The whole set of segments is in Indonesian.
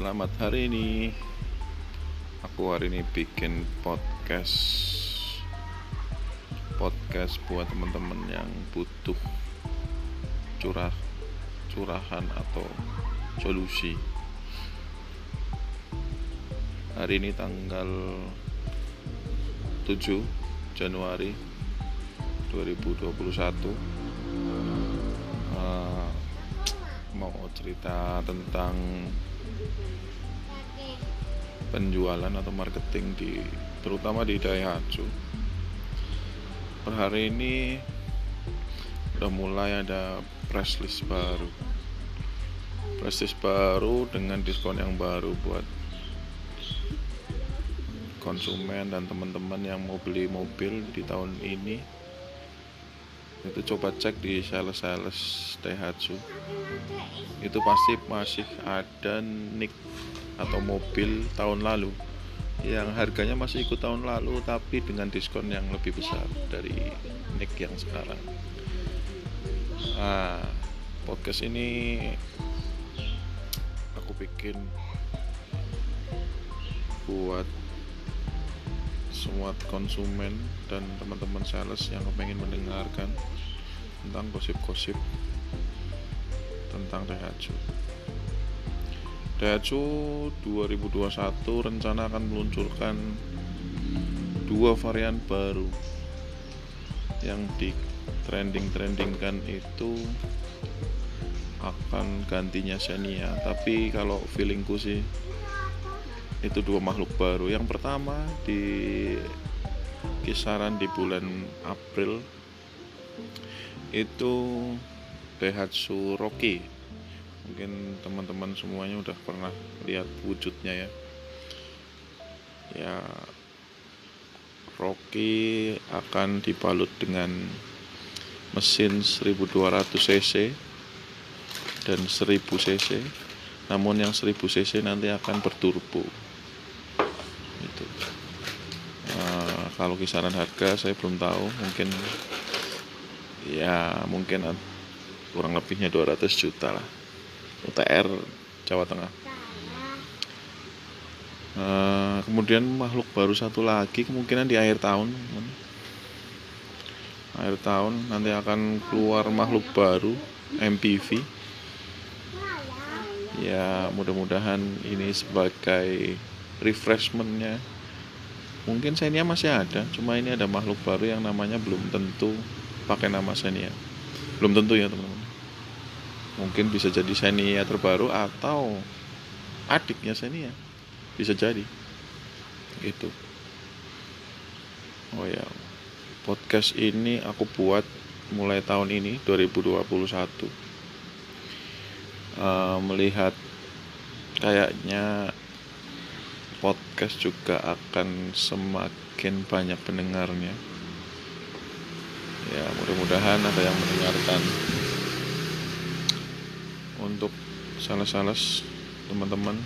Selamat hari ini. Aku hari ini bikin podcast. Podcast buat teman-teman yang butuh curah curahan atau solusi. Hari ini tanggal 7 Januari 2021 uh, Mau cerita tentang penjualan atau marketing di terutama di Daihatsu. Per hari ini udah mulai ada press list baru. Press list baru dengan diskon yang baru buat konsumen dan teman-teman yang mau beli mobil di tahun ini itu coba cek di sales-sales Daihatsu itu pasti masih ada nick atau mobil tahun lalu. Yang harganya masih ikut tahun lalu tapi dengan diskon yang lebih besar dari nick yang sekarang. Nah, podcast ini aku bikin buat semua konsumen dan teman-teman sales yang pengen mendengarkan tentang gosip-gosip tentang Daihatsu Daihatsu 2021 rencana akan meluncurkan dua varian baru. Yang di trending-trendingkan itu akan gantinya Xenia. Tapi kalau feelingku sih itu dua makhluk baru. Yang pertama di kisaran di bulan April itu Daihatsu Rocky. Mungkin teman-teman semuanya udah pernah lihat wujudnya ya. Ya Rocky akan dibalut dengan mesin 1200 cc dan 1000 cc. Namun yang 1000 cc nanti akan berturbo itu nah, kalau kisaran harga saya belum tahu. Mungkin ya mungkin kurang lebihnya 200 juta lah. UTR Jawa Tengah. Uh, kemudian makhluk baru satu lagi kemungkinan di akhir tahun. Akhir tahun nanti akan keluar makhluk baru MPV ya mudah-mudahan ini sebagai refreshmentnya mungkin Xenia masih ada cuma ini ada makhluk baru yang namanya belum tentu pakai nama Xenia. Belum tentu ya teman-teman. Mungkin bisa jadi Xenia terbaru atau adiknya Xenia. Bisa jadi. Gitu. Oh ya podcast ini aku buat mulai tahun ini 2021 uh, melihat kayaknya podcast juga akan semakin banyak pendengarnya. Ya mudah-mudahan ada yang mendengarkan. Untuk sales-sales teman-teman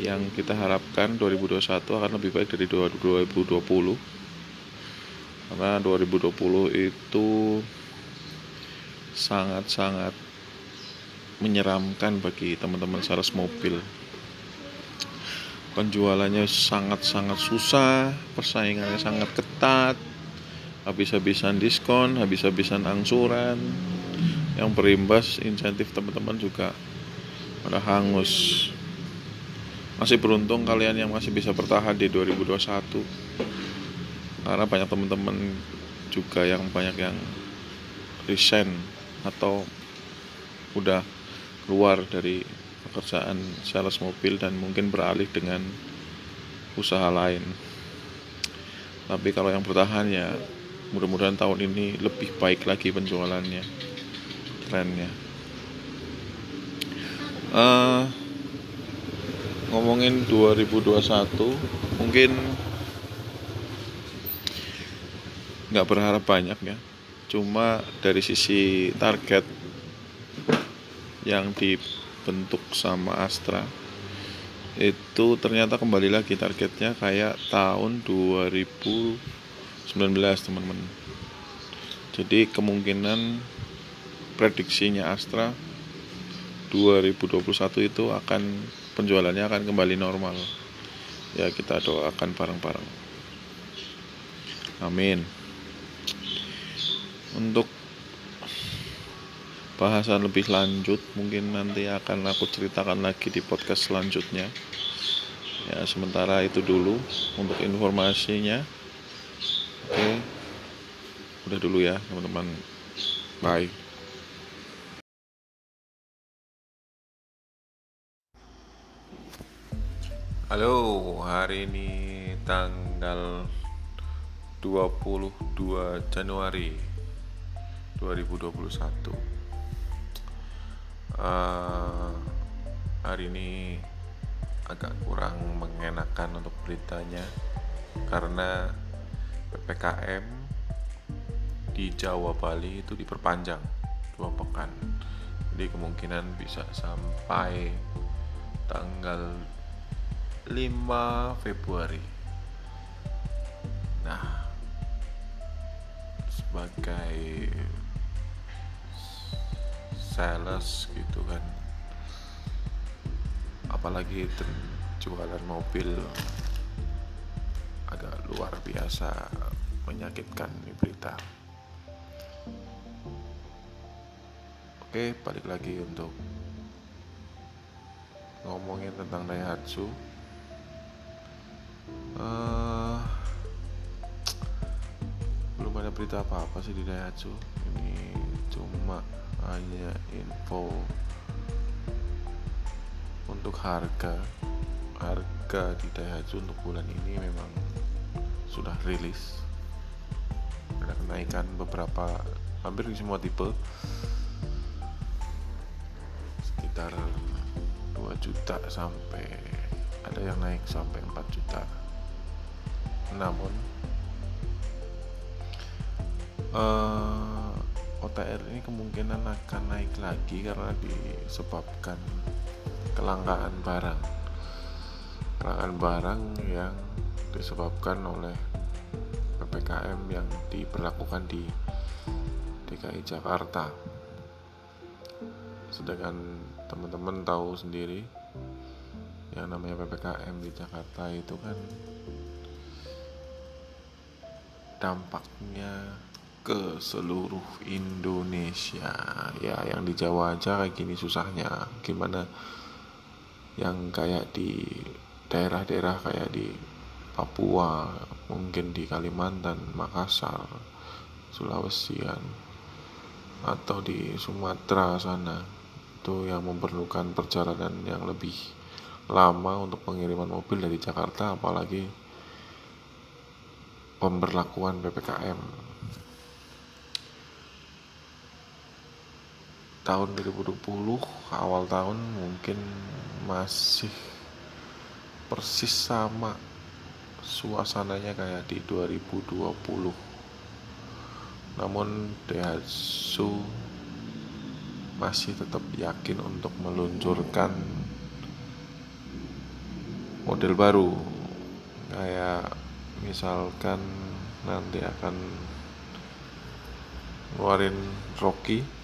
yang kita harapkan 2021 akan lebih baik dari 2020 karena 2020 itu sangat-sangat menyeramkan bagi teman-teman sales mobil. Penjualannya sangat-sangat susah persaingannya sangat ketat habis-habisan diskon, habis-habisan angsuran. Yang berimbas insentif teman-teman juga pada hangus. Masih beruntung kalian yang masih bisa bertahan di 2021 karena banyak teman-teman juga yang banyak yang resign atau udah keluar dari pekerjaan sales mobil dan mungkin beralih dengan usaha lain. Tapi kalau yang bertahan ya mudah-mudahan tahun ini lebih baik lagi penjualannya trennya uh, ngomongin 2021 mungkin nggak berharap banyak ya cuma dari sisi target yang dibentuk sama Astra itu ternyata kembali lagi targetnya kayak tahun 2000 19 teman-teman. Jadi kemungkinan prediksinya Astra 2021 itu akan penjualannya akan kembali normal. Ya kita doakan bareng-bareng. Amin. Untuk bahasan lebih lanjut mungkin nanti akan aku ceritakan lagi di podcast selanjutnya. Ya sementara itu dulu untuk informasinya. Oke. Udah dulu ya teman-teman. Bye. Halo, hari ini tanggal 22 Januari 2021 uh, hari ini agak kurang mengenakan untuk beritanya karena ppkm di Jawa Bali itu diperpanjang dua pekan. Jadi kemungkinan bisa sampai tanggal 5 Februari. Nah sebagai sales gitu kan. Apalagi jualan mobil agak luar biasa menyakitkan ini berita. Oke balik lagi untuk ngomongin tentang Daihatsu. Uh, belum ada berita apa-apa sih di Daihatsu. Ini cuma hanya info untuk harga. Harga di Daihatsu untuk bulan ini memang sudah rilis. Ada kenaikan beberapa hampir di semua tipe. Sekitar 2 juta sampai ada yang naik sampai 4 juta. Namun uh, OTR ini kemungkinan akan naik lagi karena disebabkan kelangkaan barang. Kelangkaan barang yang disebabkan oleh PPKM yang diberlakukan di DKI Jakarta. Sedangkan teman-teman tahu sendiri yang namanya PPKM di Jakarta itu kan dampaknya ke seluruh Indonesia. Ya yang di Jawa aja kayak gini susahnya. Gimana yang kayak di daerah-daerah kayak di Papua mungkin di Kalimantan Makassar Sulawesi kan. Atau di Sumatera sana itu yang memerlukan perjalanan yang lebih lama untuk pengiriman mobil dari Jakarta apalagi pemberlakuan PPKM tahun 2020 awal tahun mungkin masih persis sama suasananya kayak di 2020 namun Daihatsu masih tetap yakin untuk meluncurkan model baru. Kayak misalkan nanti akan ngeluarin Rocky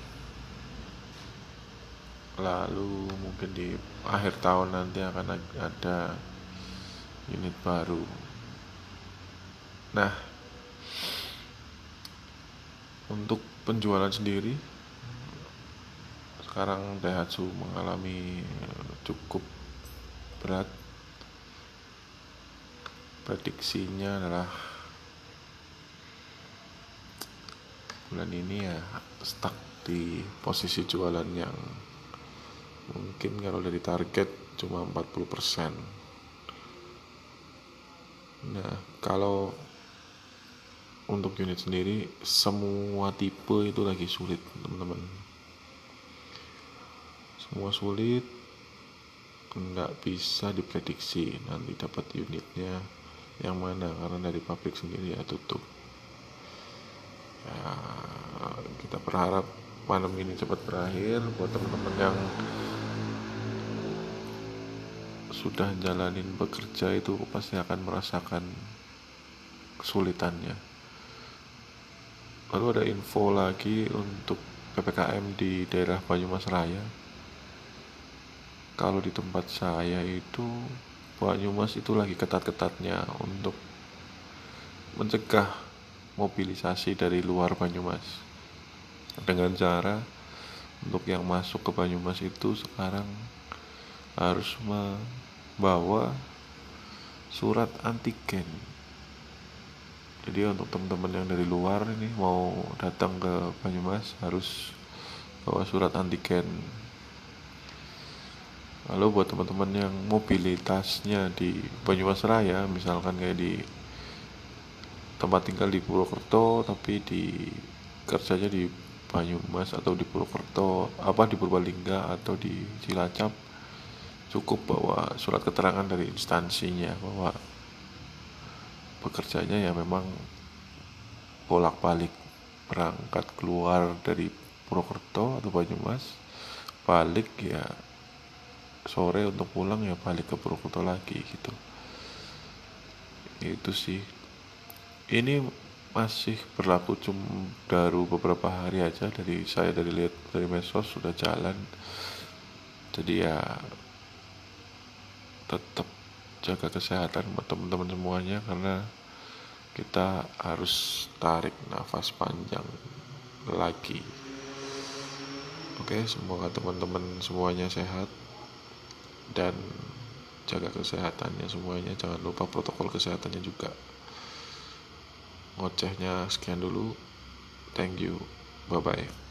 lalu mungkin di akhir tahun nanti akan ada unit baru. Nah untuk penjualan sendiri sekarang Daihatsu mengalami cukup berat. Prediksinya adalah bulan ini ya stuck di posisi jualan yang mungkin kalau dari target cuma 40% nah kalau untuk unit sendiri semua tipe itu lagi sulit teman-teman. Semua sulit nggak bisa diprediksi nanti dapat unitnya yang mana karena dari pabrik sendiri ya tutup. Ya kita berharap pandemi ini cepat berakhir buat teman-teman yang sudah jalanin bekerja itu pasti akan merasakan kesulitannya. Lalu ada info lagi untuk PPKM di daerah Banyumas Raya. Kalau di tempat saya itu Banyumas itu lagi ketat-ketatnya untuk mencegah mobilisasi dari luar Banyumas dengan cara untuk yang masuk ke Banyumas itu sekarang harus membawa surat antigen. Jadi untuk teman-teman yang dari luar ini mau datang ke Banyumas harus bawa surat antigen. Lalu buat teman-teman yang mobilitasnya di Banyumas Raya misalkan kayak di tempat tinggal di Purwokerto tapi di kerjanya di Banyumas atau di Purwokerto apa di Purbalingga atau di Cilacap cukup bawa surat keterangan dari instansinya bahwa pekerjanya ya memang bolak-balik berangkat keluar dari Purwokerto atau Banyumas balik ya sore untuk pulang ya balik ke Purwokerto lagi gitu. Itu sih. Ini masih berlaku cuma baru beberapa hari aja dari saya dari lihat dari medsos sudah jalan. Jadi ya tetap jaga kesehatan buat teman-teman semuanya karena kita harus tarik nafas panjang lagi. Oke semoga teman-teman semuanya sehat dan jaga kesehatannya semuanya. Jangan lupa protokol kesehatannya juga ngocehnya sekian dulu. Thank you. Bye bye